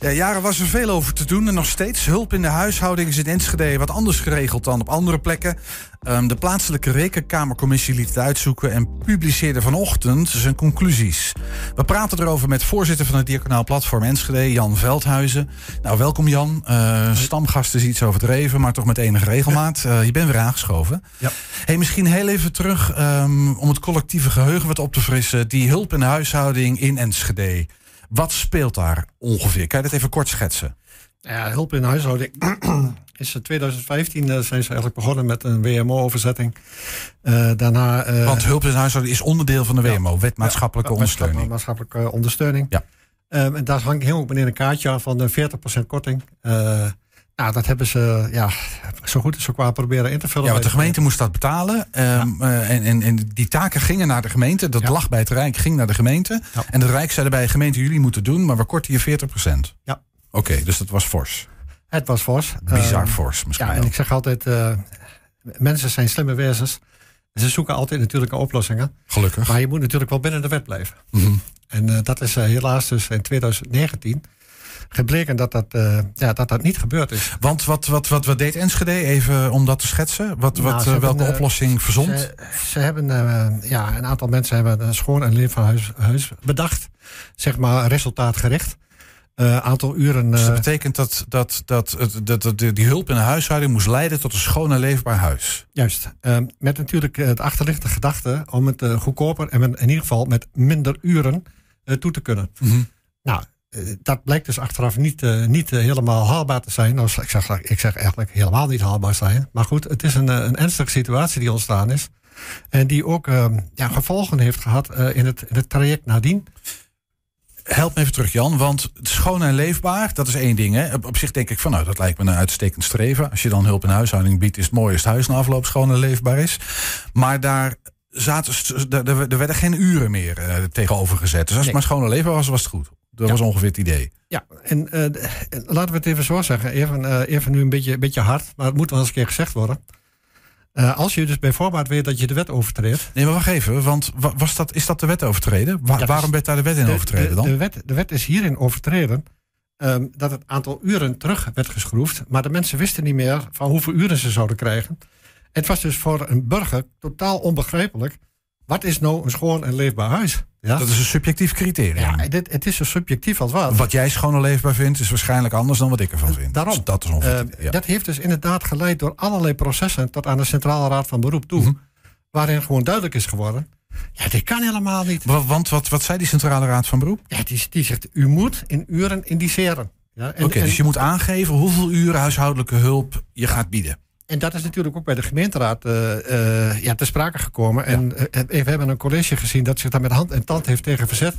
Ja, jaren was er veel over te doen en nog steeds. Hulp in de huishouding is in Enschede wat anders geregeld dan op andere plekken. Ehm, de plaatselijke rekenkamercommissie liet het uitzoeken en publiceerde vanochtend zijn conclusies. We praten erover met voorzitter van het Diaconaal Platform Enschede, Jan Veldhuizen. Nou, welkom Jan. Uh, stamgast is iets overdreven, maar toch met enige regelmaat. Uh, je bent weer aangeschoven. Ja. Hey, misschien heel even terug um, om het collectieve geheugen wat op te frissen. Die hulp in de huishouding in Enschede. Wat speelt daar ongeveer? Kan je dat even kort schetsen? Ja, hulp in huishouding is in 2015 uh, zijn ze eigenlijk begonnen met een WMO-overzetting. Uh, daarna, uh, Want hulp in huishouding is onderdeel van de WMO, wet maatschappelijke ja, ondersteuning. Maatschappelijke ondersteuning. Ja. Um, en daar hangt heel beneden een kaartje aan van de 40% korting. Nou, dat hebben ze ja, zo goed als zo qua proberen in te vullen. Ja, want de gemeente moest dat betalen. Um, ja. uh, en, en, en, die taken gingen naar de gemeente. Dat ja. lag bij het Rijk, ging naar de gemeente. Ja. En het Rijk zei erbij, gemeente, jullie moeten doen, maar we korten je 40% Ja. Oké, okay, dus dat was fors. Het was fors. Bizar uh, fors misschien Ja, wel. en ik zeg altijd, uh, mensen zijn slimme wezens. Ze zoeken altijd natuurlijk naar oplossingen. Gelukkig. Maar je moet natuurlijk wel binnen de wet blijven. Mm -hmm. En dat is helaas dus in 2019 gebleken dat dat, uh, ja, dat dat niet gebeurd is. Want wat, wat, wat, wat deed Enschede, even om dat te schetsen? Wat, nou, wat, welke hebben, oplossing verzond? Ze, ze hebben, uh, ja, een aantal mensen hebben een schoon en leefbaar huis, huis bedacht. Zeg maar resultaatgericht. Uh, aantal uren. Dus dat betekent dat, dat, dat, dat, dat, die hulp in de huishouding moest leiden tot een schoon en leefbaar huis. Juist. met natuurlijk het achterliggende gedachte om het goedkoper en in ieder geval met minder uren toe te kunnen. Mm -hmm. Nou, dat blijkt dus achteraf niet, uh, niet uh, helemaal haalbaar te zijn. Nou, ik, zeg, ik zeg eigenlijk helemaal niet haalbaar zijn. Maar goed, het is een, een ernstige situatie die ontstaan is. En die ook uh, ja, gevolgen heeft gehad in, het, in het traject nadien. Help me even terug, Jan. Want schoon en leefbaar, dat is één ding. Hè? Op, op zich denk ik van, nou, dat lijkt me een uitstekend streven. Als je dan hulp in huishouding biedt, is het mooi als het huis na afloop schoon en leefbaar is. Maar daar zaten, er werden geen uren meer tegenover gezet. Dus als het maar schoon en leefbaar was, was het goed. Dat ja. was ongeveer het idee. Ja, en uh, laten we het even zo zeggen. Even, uh, even nu een beetje, beetje hard, maar het moet wel eens een keer gezegd worden. Uh, als je dus bij voorbaat weet dat je de wet overtreedt. Nee, maar wacht even, want was dat, is dat de wet overtreden? Wa ja, waarom werd daar de wet in de, overtreden dan? De, de, wet, de wet is hierin overtreden um, dat het aantal uren terug werd geschroefd. Maar de mensen wisten niet meer van hoeveel uren ze zouden krijgen. Het was dus voor een burger totaal onbegrijpelijk. Wat is nou een schoon en leefbaar huis? Ja? Dat is een subjectief criterium. Ja, dit, het is zo subjectief als wat. Wat jij schoon en leefbaar vindt, is waarschijnlijk anders dan wat ik ervan vind. Daarom. Dus dat, is uh, ja. dat heeft dus inderdaad geleid door allerlei processen tot aan de Centrale Raad van Beroep toe. Mm -hmm. Waarin gewoon duidelijk is geworden. Ja, dit kan helemaal niet. Want, want wat, wat zei die Centrale Raad van Beroep? Ja, die, die zegt, u moet in uren indiceren. Ja, Oké, okay, dus je moet aangeven hoeveel uren huishoudelijke hulp je gaat bieden. En dat is natuurlijk ook bij de gemeenteraad uh, uh, ja, te sprake gekomen. Ja. En uh, we hebben een college gezien dat zich daar met hand en tand heeft tegen verzet.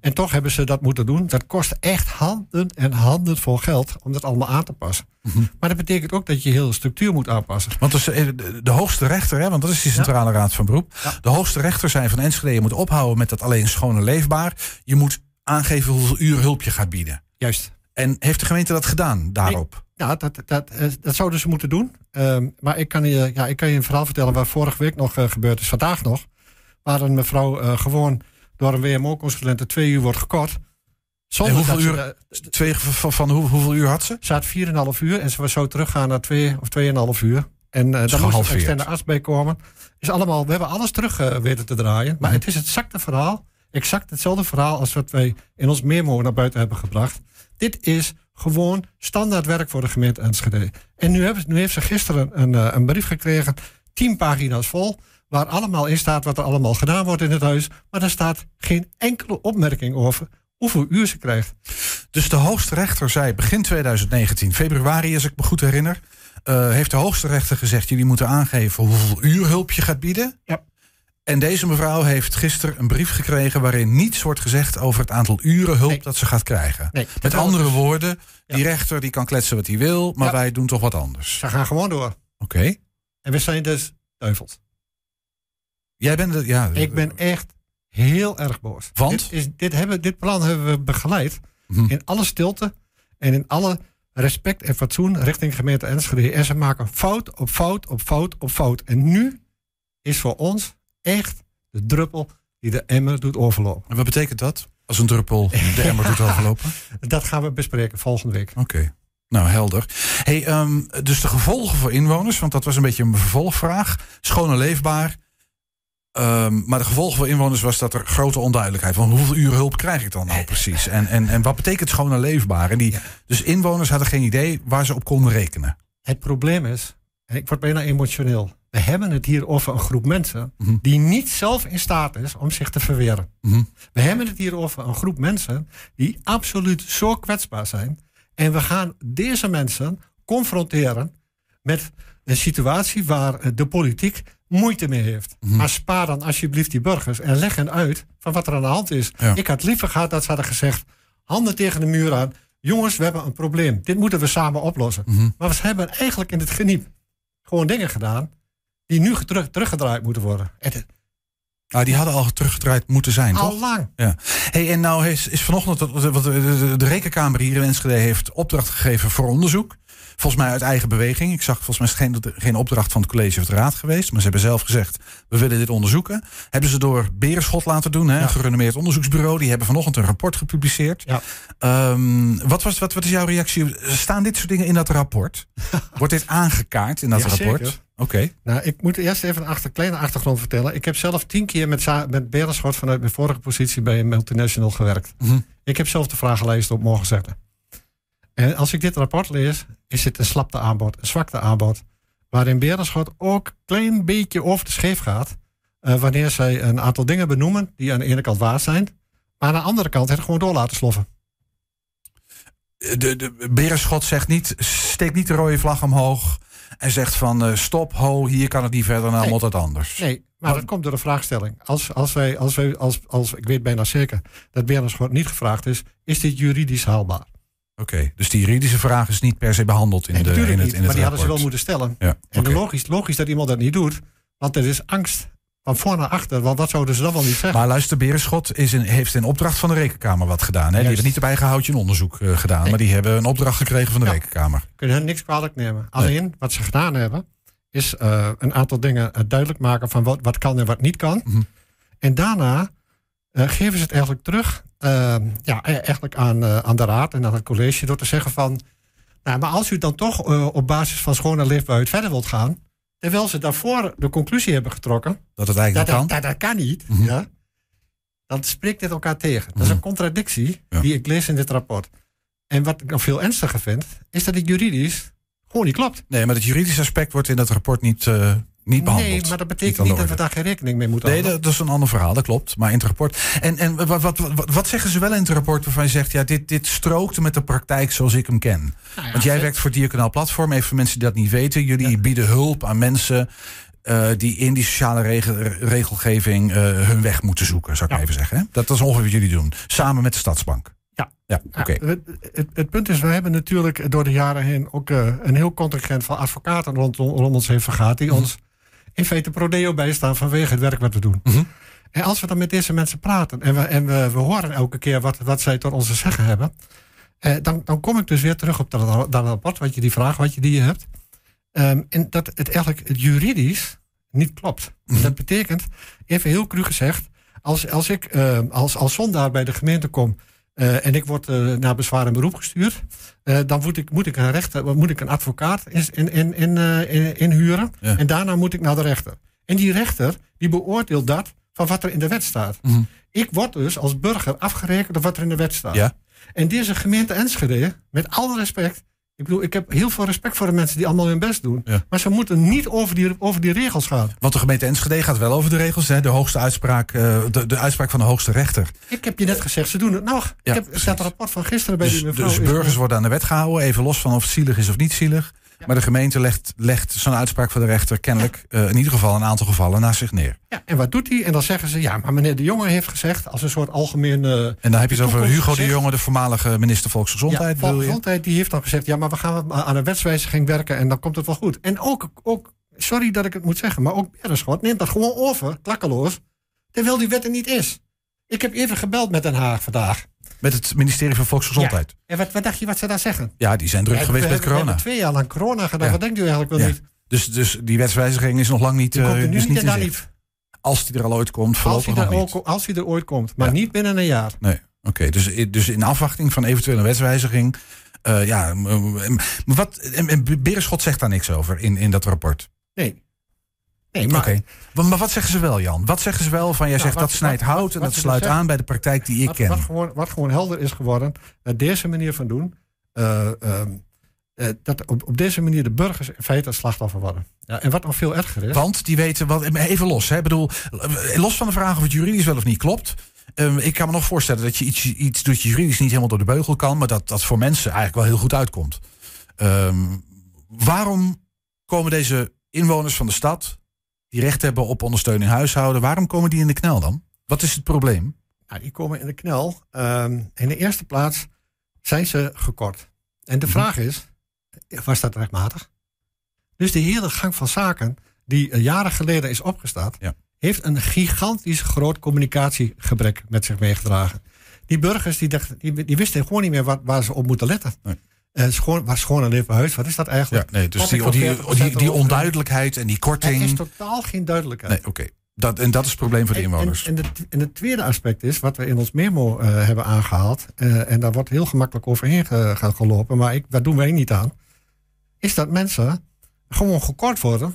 En toch hebben ze dat moeten doen. Dat kost echt handen en handen vol geld om dat allemaal aan te passen. Mm -hmm. Maar dat betekent ook dat je heel de structuur moet aanpassen. Want dus de, de hoogste rechter, hè, want dat is die Centrale ja. Raad van Beroep. Ja. De hoogste rechter zijn van Enschede, je moet ophouden met dat alleen schoon en leefbaar. Je moet aangeven hoeveel uur hulp je gaat bieden. Juist. En heeft de gemeente dat gedaan daarop? Nee. Ja, dat, dat, dat zouden ze moeten doen. Um, maar ik kan, je, ja, ik kan je een verhaal vertellen waar vorige week nog uh, gebeurd is, vandaag nog. Waar een mevrouw uh, gewoon door een WMO-consulent twee uur wordt gekort. Zonder hoeveel uur, ze, twee, van, van hoe, hoeveel uur had ze? Ze had 4,5 uur en ze was zo teruggaan naar 2 of 2,5 uur. En uh, daar moest een externe arts bij komen. Is allemaal, we hebben alles terug uh, weten te draaien. Maar mm. het is exacte verhaal. Exact hetzelfde verhaal als wat wij in ons memo naar buiten hebben gebracht. Dit is gewoon standaard werk voor de gemeente Enschede. En nu, heb, nu heeft ze gisteren een, een, een brief gekregen, tien pagina's vol, waar allemaal in staat wat er allemaal gedaan wordt in het huis. Maar er staat geen enkele opmerking over hoeveel uur ze krijgt. Dus de hoogste rechter zei begin 2019, februari als ik me goed herinner, uh, heeft de hoogste rechter gezegd: jullie moeten aangeven hoeveel uur hulp je gaat bieden. Ja. En deze mevrouw heeft gisteren een brief gekregen waarin niets wordt gezegd over het aantal uren hulp nee. dat ze gaat krijgen. Nee, Met andere woorden, die ja. rechter die kan kletsen wat hij wil, maar ja. wij doen toch wat anders. Ze gaan gewoon door. Oké. Okay. En we zijn dus duivels. Jij bent het, ja. Ik ben echt heel erg boos. Want? Dit, is, dit, hebben, dit plan hebben we begeleid hm. in alle stilte en in alle respect en fatsoen richting gemeente Enschede. En ze maken fout op fout op fout op fout. En nu is voor ons echt de druppel die de emmer doet overlopen. En wat betekent dat? Als een druppel de emmer doet overlopen? Dat gaan we bespreken volgende week. Oké. Nou, helder. Hey, um, dus de gevolgen voor inwoners, want dat was een beetje een vervolgvraag. Schoon en leefbaar. Um, maar de gevolgen voor inwoners was dat er grote onduidelijkheid van hoeveel uren hulp krijg ik dan nou precies? En, en, en wat betekent schoon en leefbaar? En die, Dus inwoners hadden geen idee waar ze op konden rekenen. Het probleem is, en ik word bijna emotioneel. We hebben het hier over een groep mensen mhm. die niet zelf in staat is om zich te verweren. Mhm. We hebben het hier over een groep mensen die absoluut zo kwetsbaar zijn. En we gaan deze mensen confronteren met een situatie waar de politiek moeite mee heeft. Mhm. Maar spaar dan alsjeblieft die burgers en leg hen uit van wat er aan de hand is. Ik had liever gehad dat ze hadden gezegd: handen tegen de muur aan. Jongens, we hebben een probleem. Dit moeten we samen oplossen. Maar we hebben eigenlijk in het geniep gewoon dingen gedaan die nu terug, teruggedraaid moeten worden. Ah, die hadden al teruggedraaid moeten zijn, al toch? lang. Ja. Hey, en nou is, is vanochtend, de, de, de, Rekenkamer hier in Enschede heeft opdracht gegeven voor onderzoek. Volgens mij uit eigen beweging. Ik zag volgens mij geen, geen opdracht van het college of de raad geweest. Maar ze hebben zelf gezegd, we willen dit onderzoeken. Hebben ze door Berenschot laten doen, hè, een gerenommeerd onderzoeksbureau. Die hebben vanochtend een rapport gepubliceerd. Ja. Um, wat, was, wat, wat is jouw reactie? Staan dit soort dingen in dat rapport? Wordt dit aangekaart in dat rapport? Oké. Nou, ik moet eerst even een achter, kleine achtergrond vertellen. Ik heb zelf tien keer met, met Berenschot vanuit mijn vorige positie bij een multinational gewerkt. Mm Ik heb zelf de vragenlijst op mogen zetten. En als ik dit rapport lees, is het een slapte aanbod, een zwakte aanbod. Waarin Berenschot ook een klein beetje over de scheef gaat. Uh, wanneer zij een aantal dingen benoemen die aan de ene kant waar zijn. Maar aan de andere kant het gewoon door laten sloffen. De, de Berenschot zegt niet, steekt niet de rode vlag omhoog. En zegt van uh, stop, ho, hier kan het niet verder, nou nee. moet het anders. Nee, maar dat komt door de vraagstelling. Als, als wij, als wij, als, als, ik weet bijna zeker dat Berenschot niet gevraagd is, is dit juridisch haalbaar? Oké, dus die juridische vraag is niet per se behandeld in, de, in het, in het maar die hadden ze wel moeten stellen. Ja, en logisch, logisch dat iemand dat niet doet, want er is angst van voor naar achter. Want wat zouden ze dan wel niet zeggen? Maar luister, Berenschot is in, heeft in opdracht van de Rekenkamer wat gedaan. Hè? Die hebben niet erbij gehouden een onderzoek uh, gedaan. Maar die hebben een opdracht gekregen van de Rekenkamer. Kunnen hen niks kwalijk nemen. Alleen wat ze gedaan hebben, is uh, een aantal dingen uh, duidelijk maken van wat, wat kan en wat niet kan. Mm -hmm. En daarna geven ze het eigenlijk terug Ehm, ja, e- eigenlijk aan, uh, aan de raad en aan het college door te zeggen van. Nou, maar als u dan toch uh, op basis van schone leefbaarheid verder wilt gaan. terwijl ze daarvoor de conclusie hebben getrokken. dat het eigenlijk dat, kan. Dat, dat, kan niet. Mm -hmm. ja, dan spreekt dit elkaar tegen. Dat is een mhm. contradictie ja. die ik lees in dit rapport. En wat ik nog veel ernstiger vind, is dat het juridisch gewoon niet klopt. Nee, maar het juridische aspect wordt in dat rapport niet, uh, niet behandeld. Nee, maar dat betekent niet, dat we daar geen rekening mee moeten houden. Nee, dat is een ander verhaal, dat klopt. Maar in het rapport. En, en wat, wat, wat, wat zeggen ze wel in het rapport waarvan je zegt, ja, dit, dit strookte met de praktijk zoals ik hem ken? Nou ja, Want jij werkt voor Diaconaal Platform, even voor mensen die dat niet weten. Jullie ja. bieden hulp aan mensen. Uh, die in die sociale regel, regelgeving uh, hun weg moeten zoeken, zou ik ja. even zeggen. Hè? Dat is ongeveer wat jullie doen. Samen met de Stadsbank. Ja, ja oké. Okay. Het, het, het, punt is, we hebben natuurlijk door de jaren heen ook uh, een heel contingent van advocaten rondom, rond ons heen vergaat. Die mm. ons in feite prodeo bijstaan vanwege het werk wat we doen. Mm -hmm. En als we dan met deze mensen praten en we, en we, we horen elke keer wat, wat zij tot onze zeggen hebben, eh, dan, dan kom ik dus weer terug op dat, dat rapport, wat je die vraag wat je die je hebt. Um, en dat het eigenlijk het juridisch niet klopt. Mm -hmm. Dat betekent, even heel cru gezegd, als, als ik uh, als, als zondaar bij de gemeente kom en ik word uh, naar bezwaar en beroep gestuurd. Uh, dan moet ik, moet ik een rechter, moet ik een advocaat in, in, in, in inhuren. Ja. En daarna moet ik naar de rechter. En die rechter die beoordeelt dat van wat er in de wet staat. Mm -hmm. Ik word dus als burger afgerekend op wat er in de wet staat. Ja. En deze gemeente Enschede, met alle respect, ik bedoel, ik heb heel veel respect voor de mensen die allemaal hun best doen. Ja. Maar ze moeten niet over die, over die regels gaan. Want de gemeente Enschede gaat wel over de regels. Hè? De hoogste uitspraak, uh, de, de uitspraak van de hoogste rechter. Ik heb je net gezegd, ze doen het nog. Ja, ik heb, er staat een rapport van gisteren bij dus, die mevrouw. Dus burgers worden aan de wet gehouden, even los van of het zielig is of niet zielig. Ja. Maar de gemeente legt, legt zo'n uitspraak van de rechter kennelijk uh, in ieder geval een aantal gevallen naast zich neer. Ja, en wat doet hij? En dan zeggen ze, ja, maar meneer De Jonge heeft gezegd als een soort algemeen. Uh, en dan heb je het over Hugo gezegd, De Jonge, de voormalige minister Volksgezondheid. Ja, Volksgezondheid, die heeft dan gezegd, ja, maar we gaan aan een wetswijziging werken en dan komt het wel goed. En ook, ook sorry dat ik het moet zeggen, maar ook Berenschot neemt dat gewoon over, klakkeloos, terwijl die wet er niet is. Ik heb even gebeld met Den Haag vandaag. Met het ministerie van Volksgezondheid. Ja. En wat, wat, dacht je wat ze daar zeggen? Ja, die zijn druk ja, geweest we, met corona. We hebben twee jaar lang corona gedaan. Ja. Wat denkt u eigenlijk wel niet? Dus, dus die wetswijziging is nog lang niet. Die komt dus niet, niet in niet. Als die er al ooit komt, als hij, er, ook, als hij er ooit komt, maar niet binnen een jaar. Nee. Oké, dus, dus in afwachting van eventuele wetswijziging. Uh, ja, wat, en Berenschot zegt daar niks over in, in dat rapport. Nee. Nee, maar, maar wat zeggen ze wel, Jan? Wat zeggen ze wel van, jij nou, zegt dat snijdt hout en dat sluit aan bij de praktijk die ik ken. Wat gewoon, wat gewoon helder is geworden, dat deze manier van doen, uh, uh, dat op, op deze manier de burgers in feite het slachtoffer worden. Ja, en wat nog veel erger is. Want die weten wat. Even los, hè? Bedoel, los van de vraag of het juridisch wel of niet klopt. Um, ik kan me nog voorstellen dat je iets, iets doet je juridisch niet helemaal door de beugel kan, maar dat dat voor mensen eigenlijk wel heel goed uitkomt. Um, waarom komen deze inwoners van de stad, die recht hebben op ondersteuning huishouden, waarom komen die in de knel dan? Wat is het probleem? Nou, die komen in de knel. Um, in de eerste plaats zijn ze gekort. En de mhm. vraag is, was dat rechtmatig? Dus de hele gang van zaken die jaren geleden is opgestart, ja. heeft een gigantisch groot communicatiegebrek met zich meegedragen. Die burgers die, dachten, die, die wisten gewoon niet meer wat, waar ze op moeten letten. Nee. Uh, schoon, waar schoon en huis, wat is dat eigenlijk? Ja, nee, dus die, die, die, die, onduidelijkheid en die korting. Er is totaal geen duidelijkheid. Nee, oké. Dat, en dat is het probleem voor de inwoners. En, en, en, het tweede aspect is, wat we in ons memo uh, hebben aangehaald, uh, en daar wordt heel gemakkelijk overheen gaan gelopen, maar ik, daar doen wij niet aan, is dat mensen gewoon gekort worden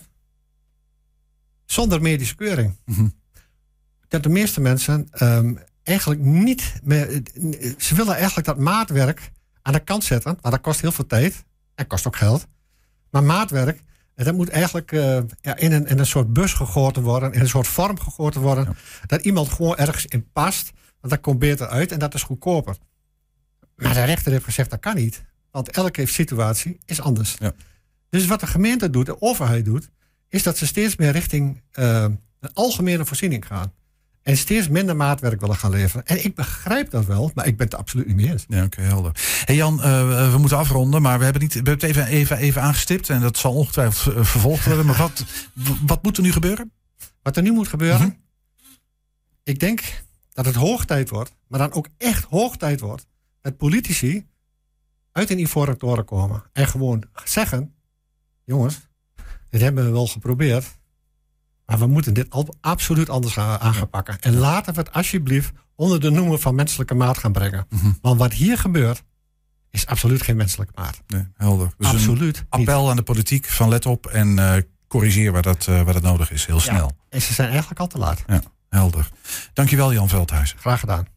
zonder medische keuring. Mm -hmm. Dat de meeste mensen um, eigenlijk niet meer, ze willen eigenlijk dat maatwerk aan de kant zetten, maar dat kost heel veel tijd en kost ook geld. Maar maatwerk, dat moet eigenlijk uh, ja, in, een, in een soort bus gegoten worden, in een soort vorm gegoten worden, dat iemand gewoon ergens in past, want dat komt beter uit en dat is goedkoper. Maar de rechter heeft gezegd dat kan niet, want elke situatie is anders. Ja. Dus wat de gemeente doet, de overheid doet, is dat ze steeds meer richting uh, een algemene voorziening gaan. En steeds minder maatwerk willen gaan leveren. En ik begrijp dat wel, maar ik ben het absoluut niet meer eens. Ja, oké, helder. Hey Jan, uh, we moeten afronden, maar we hebben, niet, we hebben het even, even, even aangestipt. En dat zal ongetwijfeld uh, vervolgd worden. Maar wat, wat moet er nu gebeuren? Wat er nu moet gebeuren? Mm Ik denk dat het hoog tijd wordt, maar dan ook echt hoog tijd wordt, dat politici uit een ivoren toren komen. En gewoon zeggen, jongens, dit hebben we wel geprobeerd. Maar we moeten dit absoluut anders aan gaan pakken. En laten we het alsjeblieft onder de noemer van menselijke maat gaan brengen. Mhm. Want wat hier gebeurt, is absoluut geen menselijke maat. Nee, helder. Dus absoluut. appel aan de politiek van let op en uh, corrigeer waar dat, uh, waar dat nodig is, heel snel. en ze zijn eigenlijk al te laat. Ja, helder. Dankjewel Jan Veldhuizen. Graag gedaan.